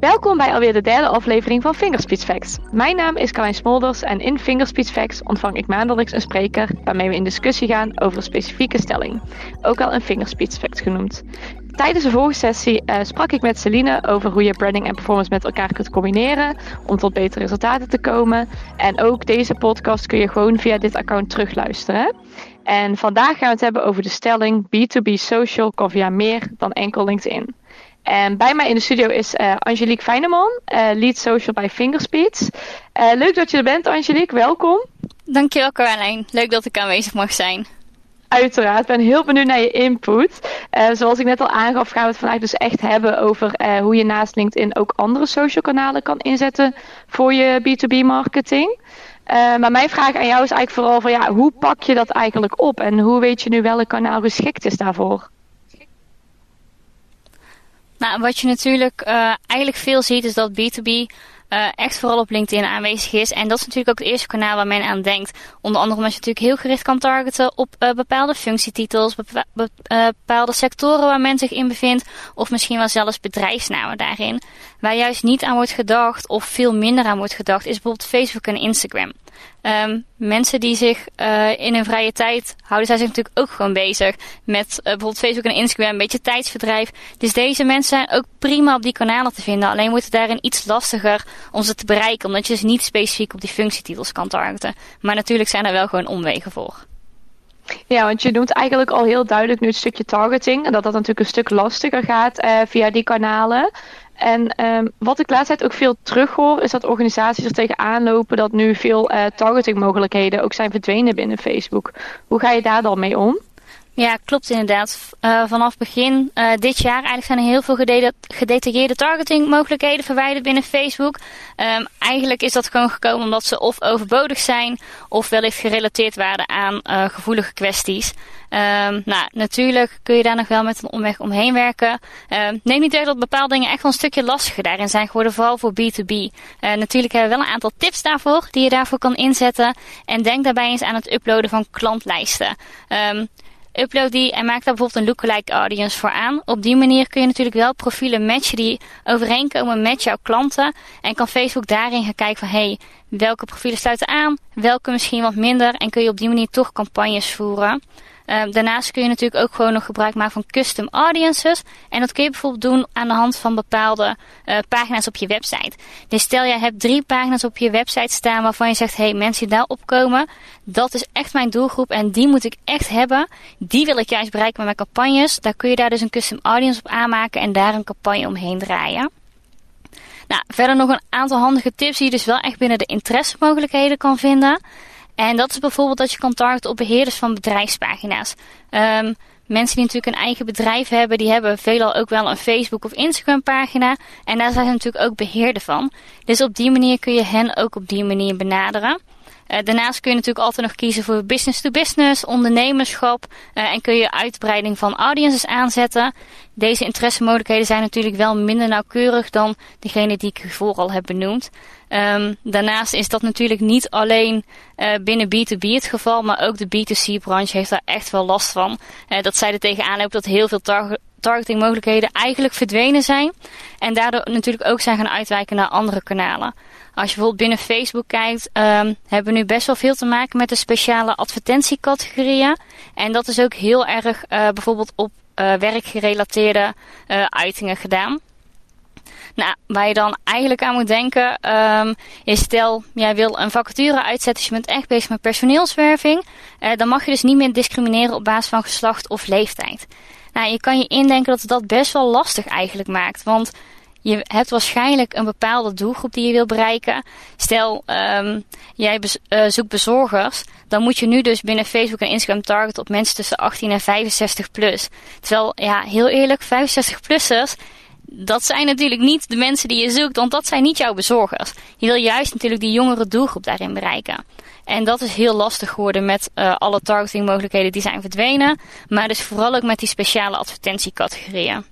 Welkom bij alweer de derde aflevering van Fingerspeech Facts. Mijn naam is Carlijn Smolders en in Fingerspeech Facts ontvang ik maandelijks een spreker waarmee we in discussie gaan over een specifieke stelling, ook wel een Fingerspeech Fact genoemd. Tijdens de vorige sessie uh, sprak ik met Celine over hoe je branding en performance met elkaar kunt combineren om tot betere resultaten te komen. En ook deze podcast kun je gewoon via dit account terugluisteren. En vandaag gaan we het hebben over de stelling B2B social kan via meer dan enkel LinkedIn. En bij mij in de studio is uh, Angelique Feyneman, uh, lead social bij Fingerspeed. Uh, leuk dat je er bent, Angelique. Welkom. Dankjewel, Caroline. Leuk dat ik aanwezig mag zijn. Uiteraard, ik ben heel benieuwd naar je input. zoals ik net al aangaf, gaan we het vandaag dus echt hebben over hoe je naast LinkedIn ook andere social kanalen kan inzetten voor je B2B marketing. maar mijn vraag aan jou is eigenlijk vooral van ja, hoe pak je dat eigenlijk op en hoe weet je nu welk kanaal geschikt is daarvoor? Nou, wat je natuurlijk uh, eigenlijk veel ziet is dat B2B uh, echt vooral op LinkedIn aanwezig is. En dat is natuurlijk ook het eerste kanaal waar men aan denkt. Onder andere omdat je natuurlijk heel gericht kan targeten op uh, bepaalde functietitels, bepa be bepaalde sectoren waar men zich in bevindt. Of misschien wel zelfs bedrijfsnamen daarin. Waar juist niet aan wordt gedacht of veel minder aan wordt gedacht is bijvoorbeeld Facebook en Instagram. Um, mensen die zich uh, in hun vrije tijd houden, zij zich natuurlijk ook gewoon bezig met uh, bijvoorbeeld Facebook en Instagram, een beetje tijdsverdrijf. Dus deze mensen zijn ook prima op die kanalen te vinden. Alleen wordt het daarin iets lastiger om ze te bereiken, omdat je ze niet specifiek op die functietitels kan targeten. Maar natuurlijk zijn er wel gewoon omwegen voor. Ja, want je noemt eigenlijk al heel duidelijk nu het stukje targeting. En dat dat natuurlijk een stuk lastiger gaat uh, via die kanalen. En um, wat ik laatst ook veel terughoor, is dat organisaties er tegenaan lopen dat nu veel uh, targetingmogelijkheden ook zijn verdwenen binnen Facebook. Hoe ga je daar dan mee om? Ja, klopt inderdaad. Uh, vanaf begin uh, dit jaar eigenlijk zijn er heel veel gedetailleerde targetingmogelijkheden verwijderd binnen Facebook. Um, eigenlijk is dat gewoon gekomen omdat ze of overbodig zijn of wellicht gerelateerd waren aan uh, gevoelige kwesties. Um, nou, natuurlijk kun je daar nog wel met een omweg omheen werken. Um, neem niet weg dat bepaalde dingen echt wel een stukje lastiger daarin zijn geworden, vooral voor B2B. Uh, natuurlijk hebben we wel een aantal tips daarvoor, die je daarvoor kan inzetten. En denk daarbij eens aan het uploaden van klantlijsten. Upload die en maak daar bijvoorbeeld een lookalike audience voor aan. Op die manier kun je natuurlijk wel profielen matchen die overeenkomen met jouw klanten. En kan Facebook daarin gaan kijken van hey, welke profielen sluiten aan, welke misschien wat minder. En kun je op die manier toch campagnes voeren. Uh, daarnaast kun je natuurlijk ook gewoon nog gebruik maken van custom audiences. En dat kun je bijvoorbeeld doen aan de hand van bepaalde uh, pagina's op je website. Dus stel jij hebt drie pagina's op je website staan waarvan je zegt, hey mensen die daarop komen, dat is echt mijn doelgroep en die moet ik echt hebben. Die wil ik juist bereiken met mijn campagnes. Daar kun je daar dus een custom audience op aanmaken en daar een campagne omheen draaien. Nou, verder nog een aantal handige tips die je dus wel echt binnen de interessemogelijkheden kan vinden. En dat is bijvoorbeeld dat je kan targeten op beheerders van bedrijfspagina's. Um, mensen die natuurlijk een eigen bedrijf hebben, die hebben veelal ook wel een Facebook of Instagram pagina. En daar zijn ze natuurlijk ook beheerder van. Dus op die manier kun je hen ook op die manier benaderen. Uh, daarnaast kun je natuurlijk altijd nog kiezen voor business to business, ondernemerschap uh, en kun je uitbreiding van audiences aanzetten. Deze interessemogelijkheden zijn natuurlijk wel minder nauwkeurig dan degene die ik hiervoor al heb benoemd. Um, daarnaast is dat natuurlijk niet alleen uh, binnen B2B het geval, maar ook de B2C-branche heeft daar echt wel last van. Dat zij er tegenaan lopen dat heel veel tar targetingmogelijkheden eigenlijk verdwenen zijn. En daardoor natuurlijk ook zijn gaan uitwijken naar andere kanalen. Als je bijvoorbeeld binnen Facebook kijkt, um, hebben we nu best wel veel te maken met de speciale advertentiecategorieën. En dat is ook heel erg uh, bijvoorbeeld op uh, werkgerelateerde uh, uitingen gedaan. Nou, waar je dan eigenlijk aan moet denken, um, is stel jij wil een vacature uitzetten, dus je bent echt bezig met personeelswerving, dan mag je dus niet meer discrimineren op basis van geslacht of leeftijd. Nou, je kan je indenken dat dat best wel lastig eigenlijk maakt, want je hebt waarschijnlijk een bepaalde doelgroep die je wil bereiken. Stel, um, jij uh, zoekt bezorgers. Dan moet je nu dus binnen Facebook en Instagram targeten op mensen tussen 18 en 65 plus. Terwijl, ja, heel eerlijk, 65-plussers, dat zijn natuurlijk niet de mensen die je zoekt, want dat zijn niet jouw bezorgers. Je wil juist natuurlijk die jongere doelgroep daarin bereiken. En dat is heel lastig geworden met uh, alle targetingmogelijkheden die zijn verdwenen. Maar dus vooral ook met die speciale advertentiecategorieën.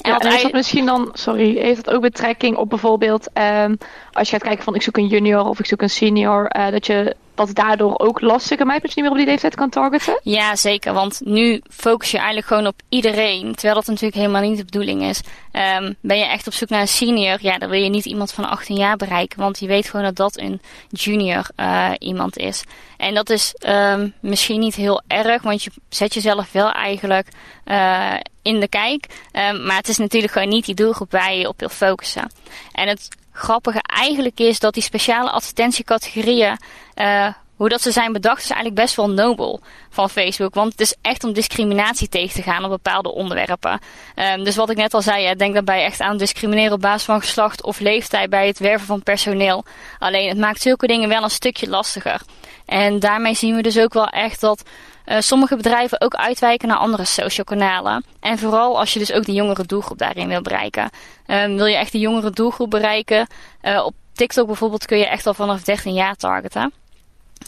En, ja, en is dat misschien dan, sorry, heeft dat ook betrekking op bijvoorbeeld um, als je gaat kijken van ik zoek een junior of ik zoek een senior, uh, dat je wat daardoor ook lastiger je niet meer op die leeftijd kan targeten? Ja, zeker. Want nu focus je eigenlijk gewoon op iedereen. Terwijl dat natuurlijk helemaal niet de bedoeling is. Um, ben je echt op zoek naar een senior, ja, dan wil je niet iemand van 18 jaar bereiken. Want je weet gewoon dat dat een junior uh, iemand is. En dat is um, misschien niet heel erg, want je zet jezelf wel eigenlijk uh, in de kijk. Um, maar het is natuurlijk gewoon niet die doelgroep waar je op wil focussen. En het grappige eigenlijk is dat die speciale advertentiecategorieën, uh, hoe dat ze zijn bedacht, is eigenlijk best wel nobel van Facebook. Want het is echt om discriminatie tegen te gaan op bepaalde onderwerpen. Um, dus wat ik net al zei, denk daarbij echt aan discrimineren op basis van geslacht of leeftijd bij het werven van personeel. Alleen het maakt zulke dingen wel een stukje lastiger. En daarmee zien we dus ook wel echt dat uh, sommige bedrijven ook uitwijken naar andere social kanalen. En vooral als je dus ook de jongere doelgroep daarin wil bereiken. Um, wil je echt de jongere doelgroep bereiken? Uh, op TikTok bijvoorbeeld kun je echt al vanaf 13 jaar targeten.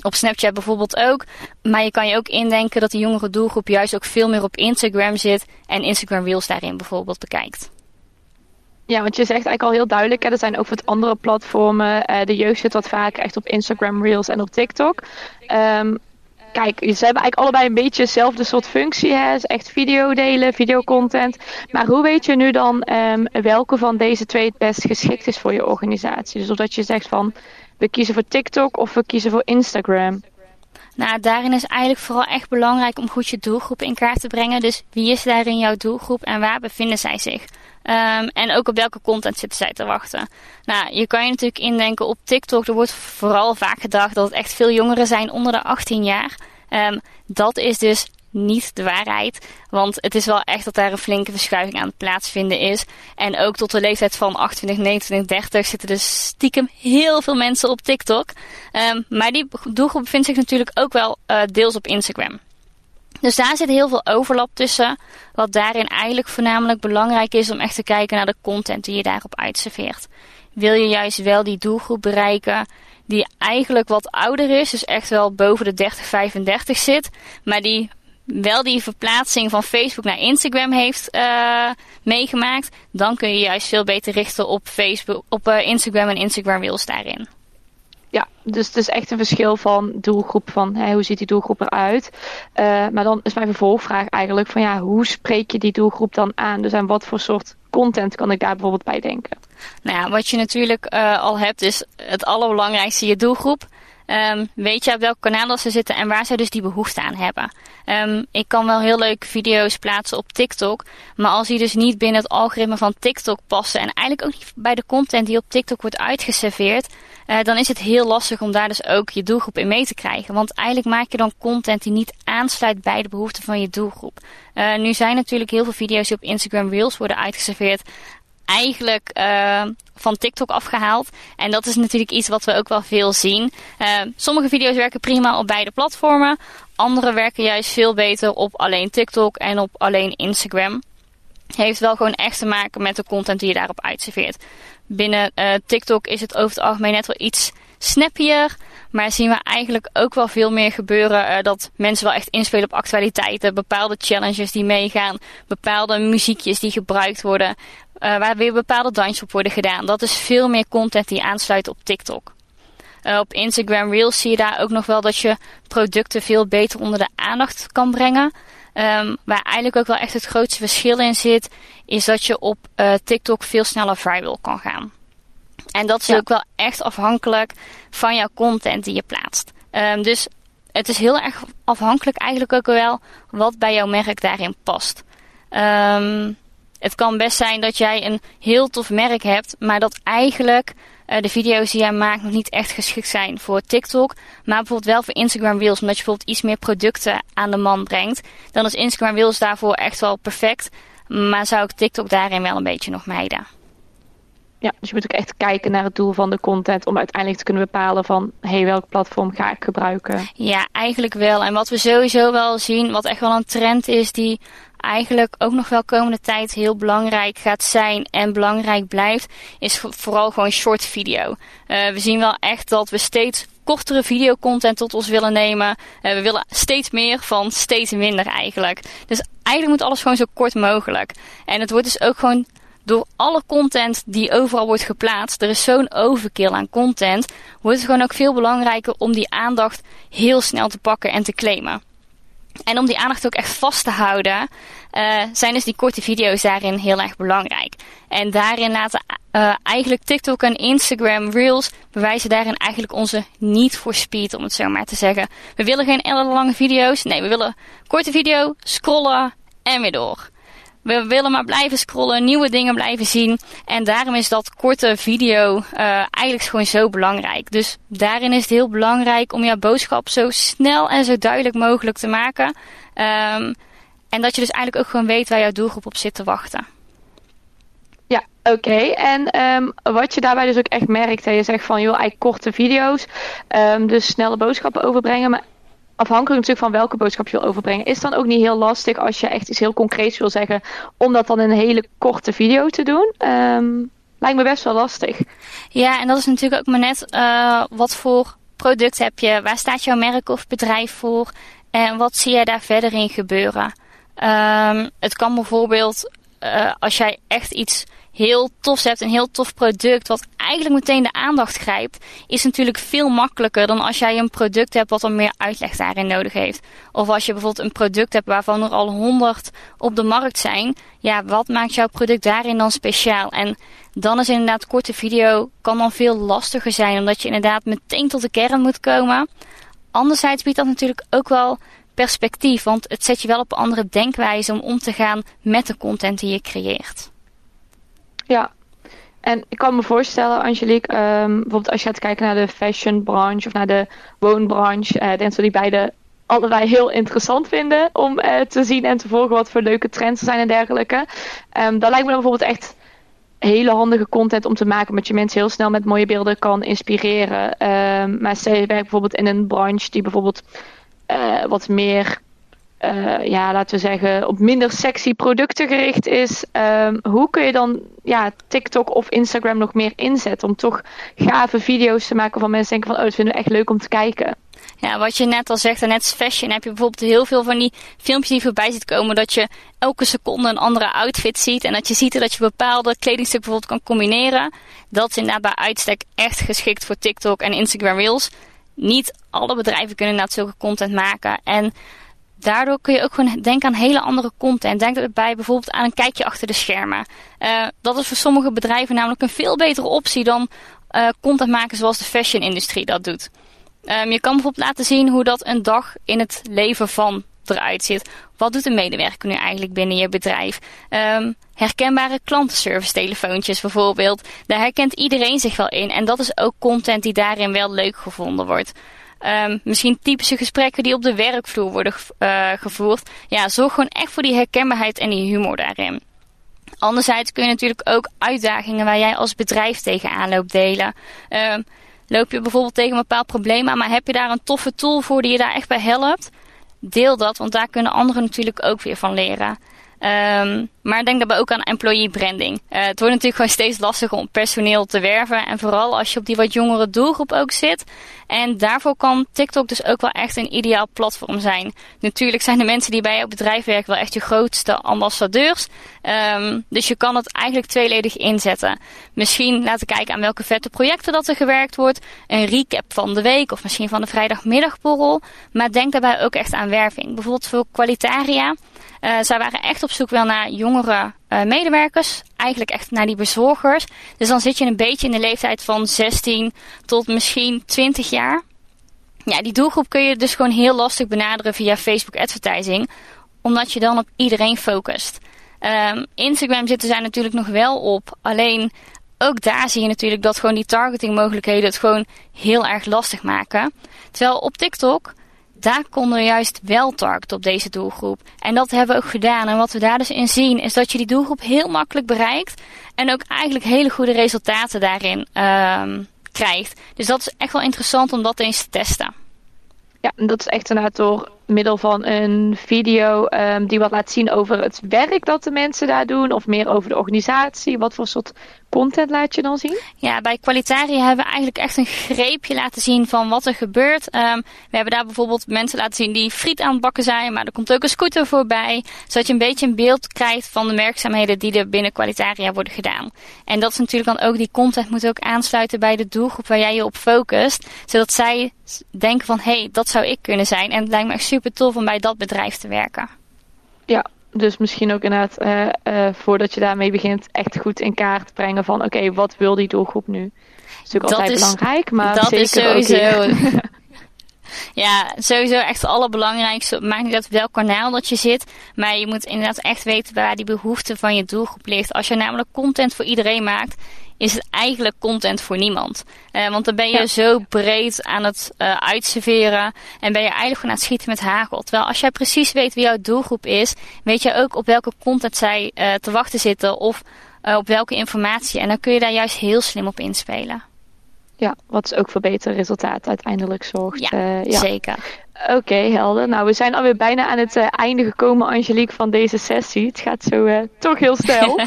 Op Snapchat bijvoorbeeld ook. Maar je kan je ook indenken dat de jongere doelgroep juist ook veel meer op Instagram zit. En Instagram Reels daarin bijvoorbeeld bekijkt. Ja, want je zegt eigenlijk al heel duidelijk, hè, er zijn ook wat andere platformen. Uh, de jeugd zit wat vaak echt op Instagram Reels en op TikTok. Um, kijk, ze hebben eigenlijk allebei een beetje dezelfde soort functie. Hè? echt video delen, videocontent. Maar hoe weet je nu dan um, welke van deze twee het best geschikt is voor je organisatie? Dus of dat je zegt van, we kiezen voor TikTok of we kiezen voor Instagram. Nou, daarin is eigenlijk vooral echt belangrijk om goed je doelgroep in kaart te brengen. Dus wie is daarin jouw doelgroep en waar bevinden zij zich? Um, en ook op welke content zitten zij te wachten. Nou, je kan je natuurlijk indenken op TikTok. Er wordt vooral vaak gedacht dat het echt veel jongeren zijn onder de 18 jaar. Um, dat is dus niet de waarheid. Want het is wel echt dat daar een flinke verschuiving aan het plaatsvinden is. En ook tot de leeftijd van 28, 29, 30 zitten er stiekem heel veel mensen op TikTok. Um, maar die doelgroep bevindt zich natuurlijk ook wel uh, deels op Instagram. Dus daar zit heel veel overlap tussen. Wat daarin eigenlijk voornamelijk belangrijk is om echt te kijken naar de content die je daarop uitserveert. Wil je juist wel die doelgroep bereiken die eigenlijk wat ouder is, dus echt wel boven de 30, 35 zit, maar die wel die verplaatsing van Facebook naar Instagram heeft uh, meegemaakt, dan kun je juist veel beter richten op Facebook, op uh, Instagram en Instagram Reels daarin. Ja, dus het is echt een verschil van doelgroep, van hè, hoe ziet die doelgroep eruit. Uh, maar dan is mijn vervolgvraag eigenlijk van ja, hoe spreek je die doelgroep dan aan? Dus aan wat voor soort content kan ik daar bijvoorbeeld bij denken? Nou ja, wat je natuurlijk uh, al hebt is het allerbelangrijkste je doelgroep. Um, weet je op welk kanaal ze zitten en waar zij dus die behoefte aan hebben. Um, ik kan wel heel leuke video's plaatsen op TikTok. Maar als die dus niet binnen het algoritme van TikTok passen. En eigenlijk ook niet bij de content die op TikTok wordt uitgeserveerd. Uh, dan is het heel lastig om daar dus ook je doelgroep in mee te krijgen. Want eigenlijk maak je dan content die niet aansluit bij de behoeften van je doelgroep. Uh, nu zijn natuurlijk heel veel video's die op Instagram Reels worden uitgeserveerd eigenlijk uh, van TikTok afgehaald. En dat is natuurlijk iets wat we ook wel veel zien. Sommige video's werken prima op beide platformen. Andere werken juist veel beter op alleen TikTok en op alleen Instagram. Heeft wel gewoon echt te maken met de content die je daarop uitserveert. Binnen uh, TikTok is het over het algemeen net wel iets snappier. Maar zien we eigenlijk ook wel veel meer gebeuren uh, dat mensen wel echt inspelen op actualiteiten. Bepaalde challenges die meegaan. Bepaalde muziekjes die gebruikt worden. Uh, waar weer bepaalde dansjes op worden gedaan. Dat is veel meer content die aansluit op TikTok. Op Instagram Reels zie je daar ook nog wel dat je producten veel beter onder de aandacht kan brengen. Um, waar eigenlijk ook wel echt het grootste verschil in zit, is dat je op uh, TikTok veel sneller viral kan gaan. En dat is ja. ook wel echt afhankelijk van jouw content die je plaatst. Um, dus het is heel erg afhankelijk eigenlijk ook wel wat bij jouw merk daarin past. Um, het kan best zijn dat jij een heel tof merk hebt, maar dat eigenlijk de video's die jij maakt nog niet echt geschikt zijn voor TikTok. Maar bijvoorbeeld wel voor Instagram Reels, omdat je bijvoorbeeld iets meer producten aan de man brengt. Dan is Instagram Reels daarvoor echt wel perfect. Maar zou ik TikTok daarin wel een beetje nog mijden. Ja, dus je moet ook echt kijken naar het doel van de content om uiteindelijk te kunnen bepalen van hé, hey, welk platform ga ik gebruiken? Ja, eigenlijk wel. En wat we sowieso wel zien, wat echt wel een trend is die eigenlijk ook nog wel komende tijd heel belangrijk gaat zijn en belangrijk blijft, is vooral gewoon short video. Uh, we zien wel echt dat we steeds kortere videocontent tot ons willen nemen. Uh, we willen steeds meer van steeds minder eigenlijk. Dus eigenlijk moet alles gewoon zo kort mogelijk. En het wordt dus ook gewoon door alle content die overal wordt geplaatst, er is zo'n overkill aan content, wordt het gewoon ook veel belangrijker om die aandacht heel snel te pakken en te claimen. En om die aandacht ook echt vast te houden, uh, zijn dus die korte video's daarin heel erg belangrijk. En daarin laten uh, eigenlijk TikTok en Instagram Reels bewijzen daarin eigenlijk onze niet voor speed, om het zo maar te zeggen. We willen geen ellenlange video's. Nee, we willen korte video, scrollen en weer door. We willen maar blijven scrollen, nieuwe dingen blijven zien. En daarom is dat korte video uh, eigenlijk gewoon zo belangrijk. Dus daarin is het heel belangrijk om jouw boodschap zo snel en zo duidelijk mogelijk te maken. Um, en dat je dus eigenlijk ook gewoon weet waar jouw doelgroep op zit te wachten. Ja, oké. En um, wat je daarbij dus ook echt merkt, hè, je zegt van joh, eigenlijk korte video's, um, dus snelle boodschappen overbrengen. Maar afhankelijk natuurlijk van welke boodschap je wil overbrengen, is dan ook niet heel lastig als je echt iets heel concreets wil zeggen, om dat dan in een hele korte video te doen. Um, lijkt me best wel lastig. Ja, en dat is natuurlijk ook maar net uh, wat voor product heb je, waar staat jouw merk of bedrijf voor en wat zie jij daar verder in gebeuren. Um, het kan bijvoorbeeld, uh, als jij echt iets heel tofs hebt, een heel tof product, wat eigenlijk meteen de aandacht grijpt, is natuurlijk veel makkelijker dan als jij een product hebt wat dan meer uitleg daarin nodig heeft. Of als je bijvoorbeeld een product hebt waarvan er al honderd op de markt zijn, ja, wat maakt jouw product daarin dan speciaal? En dan is inderdaad korte video kan dan veel lastiger zijn, omdat je inderdaad meteen tot de kern moet komen. Anderzijds biedt dat natuurlijk ook wel perspectief, want het zet je wel op andere denkwijze om om te gaan met de content die je creëert. Ja, en ik kan me voorstellen, Angelique, um, bijvoorbeeld als je gaat kijken naar de fashion branche of naar de woonbranche, uh, denk dat die beide allebei heel interessant vinden om uh, te zien en te volgen wat voor leuke trends er zijn en dergelijke. Um, dan lijkt me dan bijvoorbeeld echt hele handige content om te maken, omdat je mensen heel snel met mooie beelden kan inspireren. Um, maar stel werkt bijvoorbeeld in een branche die bijvoorbeeld uh, wat meer, uh, ja, laten we zeggen, op minder sexy producten gericht is. Um, hoe kun je dan ja, TikTok of Instagram nog meer inzetten om toch gave video's te maken van mensen denken van, oh, dat vinden we echt leuk om te kijken. Ja, wat je net al zegt, net als fashion, heb je bijvoorbeeld heel veel van die filmpjes die voorbij ziet komen. Dat je elke seconde een andere outfit ziet. En dat je ziet dat je bepaalde kledingstukken bijvoorbeeld kan combineren. Dat is inderdaad bij uitstek echt geschikt voor TikTok en Instagram Reels niet alle bedrijven kunnen inderdaad zulke content maken. En daardoor kun je ook gewoon denken aan hele andere content. Denk erbij bijvoorbeeld aan een kijkje achter de schermen. Uh, dat is voor sommige bedrijven namelijk een veel betere optie dan uh, content maken zoals de fashion-industrie dat doet. Um, je kan bijvoorbeeld laten zien hoe dat een dag in het leven van eruit ziet. Wat doet een medewerker nu eigenlijk binnen je bedrijf? Um, herkenbare klantenservice telefoontjes bijvoorbeeld. Daar herkent iedereen zich wel in. En dat is ook content die daarin wel leuk gevonden wordt. Um, misschien typische gesprekken die op de werkvloer worden uh, gevoerd. Ja, zorg gewoon echt voor die herkenbaarheid en die humor daarin. Anderzijds kun je natuurlijk ook uitdagingen waar jij als bedrijf tegenaan loopt delen. Um, loop je bijvoorbeeld tegen een bepaald probleem aan, maar heb je daar een toffe tool voor die je daar echt bij helpt? Deel dat, want daar kunnen anderen natuurlijk ook weer van leren. Um, maar denk daarbij ook aan employee branding. Uh, het wordt natuurlijk gewoon steeds lastiger om personeel te werven. En vooral als je op die wat jongere doelgroep ook zit. En daarvoor kan TikTok dus ook wel echt een ideaal platform zijn. Natuurlijk zijn de mensen die bij jouw bedrijf werken wel echt je grootste ambassadeurs. Um, dus je kan het eigenlijk tweeledig inzetten. Misschien laten kijken aan welke vette projecten dat er gewerkt wordt. Een recap van de week of misschien van de vrijdagmiddagborrel. Maar denk daarbij ook echt aan werving. Bijvoorbeeld voor Qualitaria. Uh, zij waren echt op zoek wel naar jongere uh, medewerkers. Eigenlijk echt naar die bezorgers. Dus dan zit je een beetje in de leeftijd van 16 tot misschien 20 jaar. Ja, die doelgroep kun je dus gewoon heel lastig benaderen via Facebook advertising. Omdat je dan op iedereen focust. Um, Instagram zitten zij natuurlijk nog wel op. Alleen ook daar zie je natuurlijk dat gewoon die targeting mogelijkheden het gewoon heel erg lastig maken. Terwijl op TikTok daar konden we juist wel targeten op deze doelgroep. En dat hebben we ook gedaan. En wat we daar dus in zien, is dat je die doelgroep heel makkelijk bereikt. En ook eigenlijk hele goede resultaten daarin um, krijgt. Dus dat is echt wel interessant om dat eens te testen. Ja, en dat is echt inderdaad door middel van een video um, die wat laat zien over het werk dat de mensen daar doen? Of meer over de organisatie? Wat voor soort content laat je dan zien? Ja, bij Qualitaria hebben we eigenlijk echt een greepje laten zien van wat er gebeurt. Um, we hebben daar bijvoorbeeld mensen laten zien die friet aan het bakken zijn, maar er komt ook een scooter voorbij. Zodat je een beetje een beeld krijgt van de werkzaamheden die er binnen Qualitaria worden gedaan. En dat is natuurlijk dan ook, die content moet ook aansluiten bij de doelgroep waar jij je op focust. Zodat zij denken van, hé, hey, dat zou ik kunnen zijn. En het lijkt me echt super tof om bij dat bedrijf te werken. Ja, dus misschien ook inderdaad, uh, uh, voordat je daarmee begint, echt goed in kaart brengen van oké, okay, wat wil die doelgroep nu? Dat is natuurlijk altijd is, belangrijk, maar dat zeker is sowieso. ja, sowieso echt het allerbelangrijkste. Maakt niet uit welk kanaal dat je zit. Maar je moet inderdaad echt weten waar die behoefte van je doelgroep ligt. Als je namelijk content voor iedereen maakt, is het eigenlijk content voor niemand. Uh, want dan ben je ja. zo breed aan het uh, uitserveren en ben je eigenlijk gewoon aan het schieten met hagel. Terwijl als jij precies weet wie jouw doelgroep is, weet je ook op welke content zij uh, te wachten zitten of op welke informatie. En dan kun je daar juist heel slim op inspelen. Ja, wat ook voor beter resultaat uiteindelijk zorgt. Ja, ja. zeker. Oké, okay, helder. Nou, we zijn alweer bijna aan het uh, einde gekomen, Angelique, van deze sessie. Het gaat zo uh, toch heel snel. uh,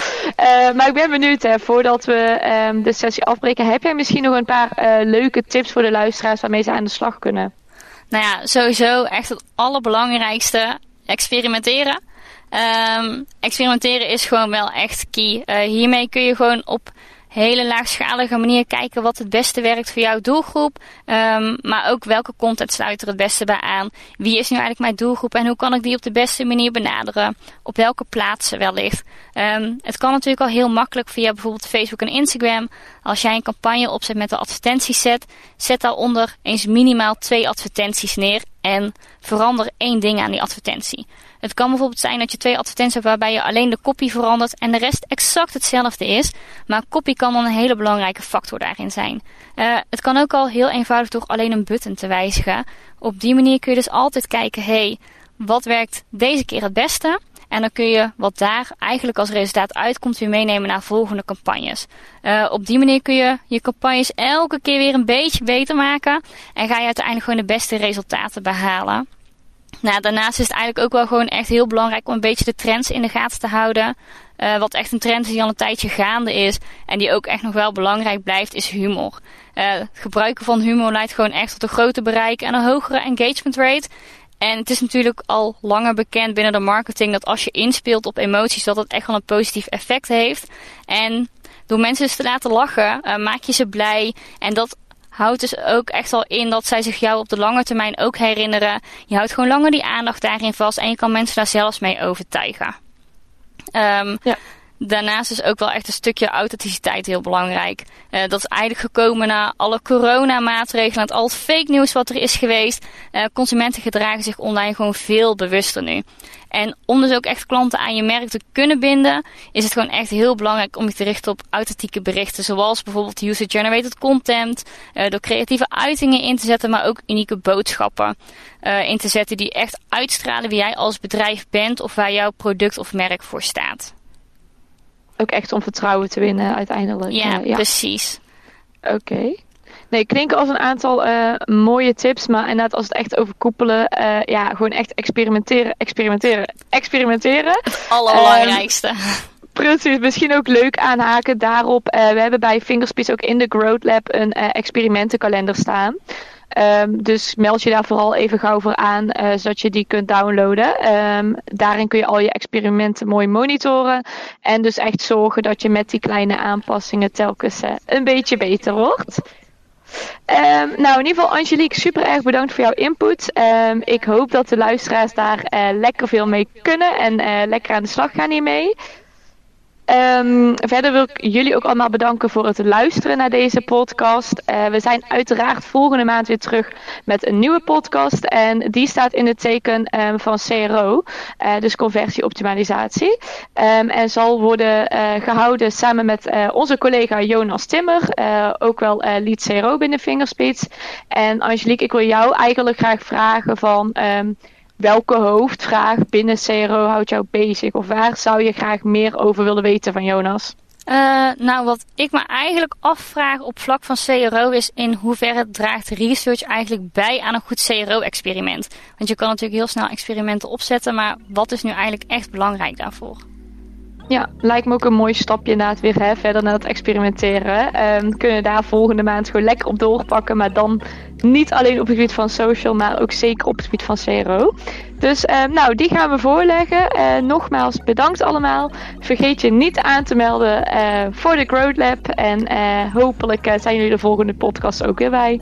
maar ik ben benieuwd, hè, voordat we um, de sessie afbreken, heb jij misschien nog een paar leuke tips voor de luisteraars waarmee ze aan de slag kunnen? Nou ja, sowieso echt het allerbelangrijkste, experimenteren. Um, experimenteren is gewoon wel echt key. hiermee kun je gewoon op hele laagschalige manier kijken wat het beste werkt voor jouw doelgroep. Um, maar ook welke content sluit er het beste bij aan. Wie is nu eigenlijk mijn doelgroep en hoe kan ik die op de beste manier benaderen? Op welke plaatsen wellicht? Um, het kan natuurlijk al heel makkelijk via bijvoorbeeld Facebook en Instagram. Als jij een campagne opzet met een advertentieset, zet daaronder eens minimaal twee advertenties neer en verander één ding aan die advertentie. Het kan bijvoorbeeld zijn dat je twee advertenties hebt waarbij je alleen de kopie verandert en de rest exact hetzelfde is. Maar kopie kan dan een hele belangrijke factor daarin zijn. Uh, het kan ook al heel eenvoudig door alleen een button te wijzigen. Op die manier kun je dus altijd kijken, hey, wat werkt deze keer het beste? En dan kun je wat daar eigenlijk als resultaat uitkomt weer meenemen naar volgende campagnes. Uh, op die manier kun je je campagnes elke keer weer een beetje beter maken. En ga je uiteindelijk gewoon de beste resultaten behalen. Nou, daarnaast is het eigenlijk ook wel gewoon echt heel belangrijk om een beetje de trends in de gaten te houden. Uh, wat echt een trend is die al een tijdje gaande is en die ook echt nog wel belangrijk blijft, is humor. Uh, het gebruiken van humor leidt gewoon echt tot een groter bereik en een hogere engagement rate. En het is natuurlijk al langer bekend binnen de marketing dat als je inspeelt op emoties, dat het echt wel een positief effect heeft. En door mensen dus te laten lachen, uh, maak je ze blij. En dat houdt dus ook echt al in dat zij zich jou op de lange termijn ook herinneren. Je houdt gewoon langer die aandacht daarin vast en je kan mensen daar zelfs mee overtuigen. Um, ja. Daarnaast is ook wel echt een stukje authenticiteit heel belangrijk. Uh, dat is eigenlijk gekomen na alle coronamaatregelen, al het fake nieuws wat er is geweest. Uh, consumenten gedragen zich online gewoon veel bewuster nu. En om dus ook echt klanten aan je merk te kunnen binden, is het gewoon echt heel belangrijk om je te richten op authentieke berichten. Zoals bijvoorbeeld user-generated content, uh, door creatieve uitingen in te zetten, maar ook unieke boodschappen in te zetten die echt uitstralen wie jij als bedrijf bent of waar jouw product of merk voor staat ook echt om vertrouwen te winnen uiteindelijk. Ja, uh, ja. precies. Oké. Okay. Nee, klinken als een aantal uh, mooie tips, maar inderdaad als het echt over koepelen, uh, ja, gewoon echt experimenteren, experimenteren, experimenteren. Het allerbelangrijkste. Um, precies, misschien ook leuk aanhaken daarop. we hebben bij Fingerspeech ook in de Growth Lab een experimentenkalender staan. Um, dus meld je daar vooral even gauw voor aan, uh, zodat je die kunt downloaden. Um, daarin kun je al je experimenten mooi monitoren. En dus echt zorgen dat je met die kleine aanpassingen telkens uh, een beetje beter wordt. Um, nou, in ieder geval, Angelique, super erg bedankt voor jouw input. ik hoop dat de luisteraars daar uh, lekker veel mee kunnen en lekker aan de slag gaan hiermee. Um, verder wil ik jullie ook allemaal bedanken voor het luisteren naar deze podcast. Uh, we zijn uiteraard volgende maand weer terug met een nieuwe podcast. En die staat in het teken um, van CRO, uh, dus conversieoptimalisatie. Um, en zal worden uh, gehouden samen met onze collega Jonas Timmer, ook wel lead CRO binnen Fingerspeeds. En Angelique, ik wil jou eigenlijk graag vragen van welke hoofdvraag binnen CRO houdt jou bezig? Of waar zou je graag meer over willen weten van Jonas? Uh, nou, wat ik me eigenlijk afvraag op vlak van CRO is in hoeverre draagt research eigenlijk bij aan een goed CRO-experiment. Want je kan natuurlijk heel snel experimenten opzetten, maar wat is nu eigenlijk echt belangrijk daarvoor? Ja, lijkt me ook een mooi stapje inderdaad weer hè, verder naar het experimenteren. Um, kunnen daar volgende maand gewoon lekker op doorpakken, maar dan niet alleen op het gebied van social, maar ook zeker op het gebied van CRO. Dus uh, nou, die gaan we voorleggen. Uh, nogmaals, bedankt allemaal. Vergeet je niet aan te melden uh, voor de Growth Lab. En hopelijk zijn jullie de volgende podcast ook weer bij.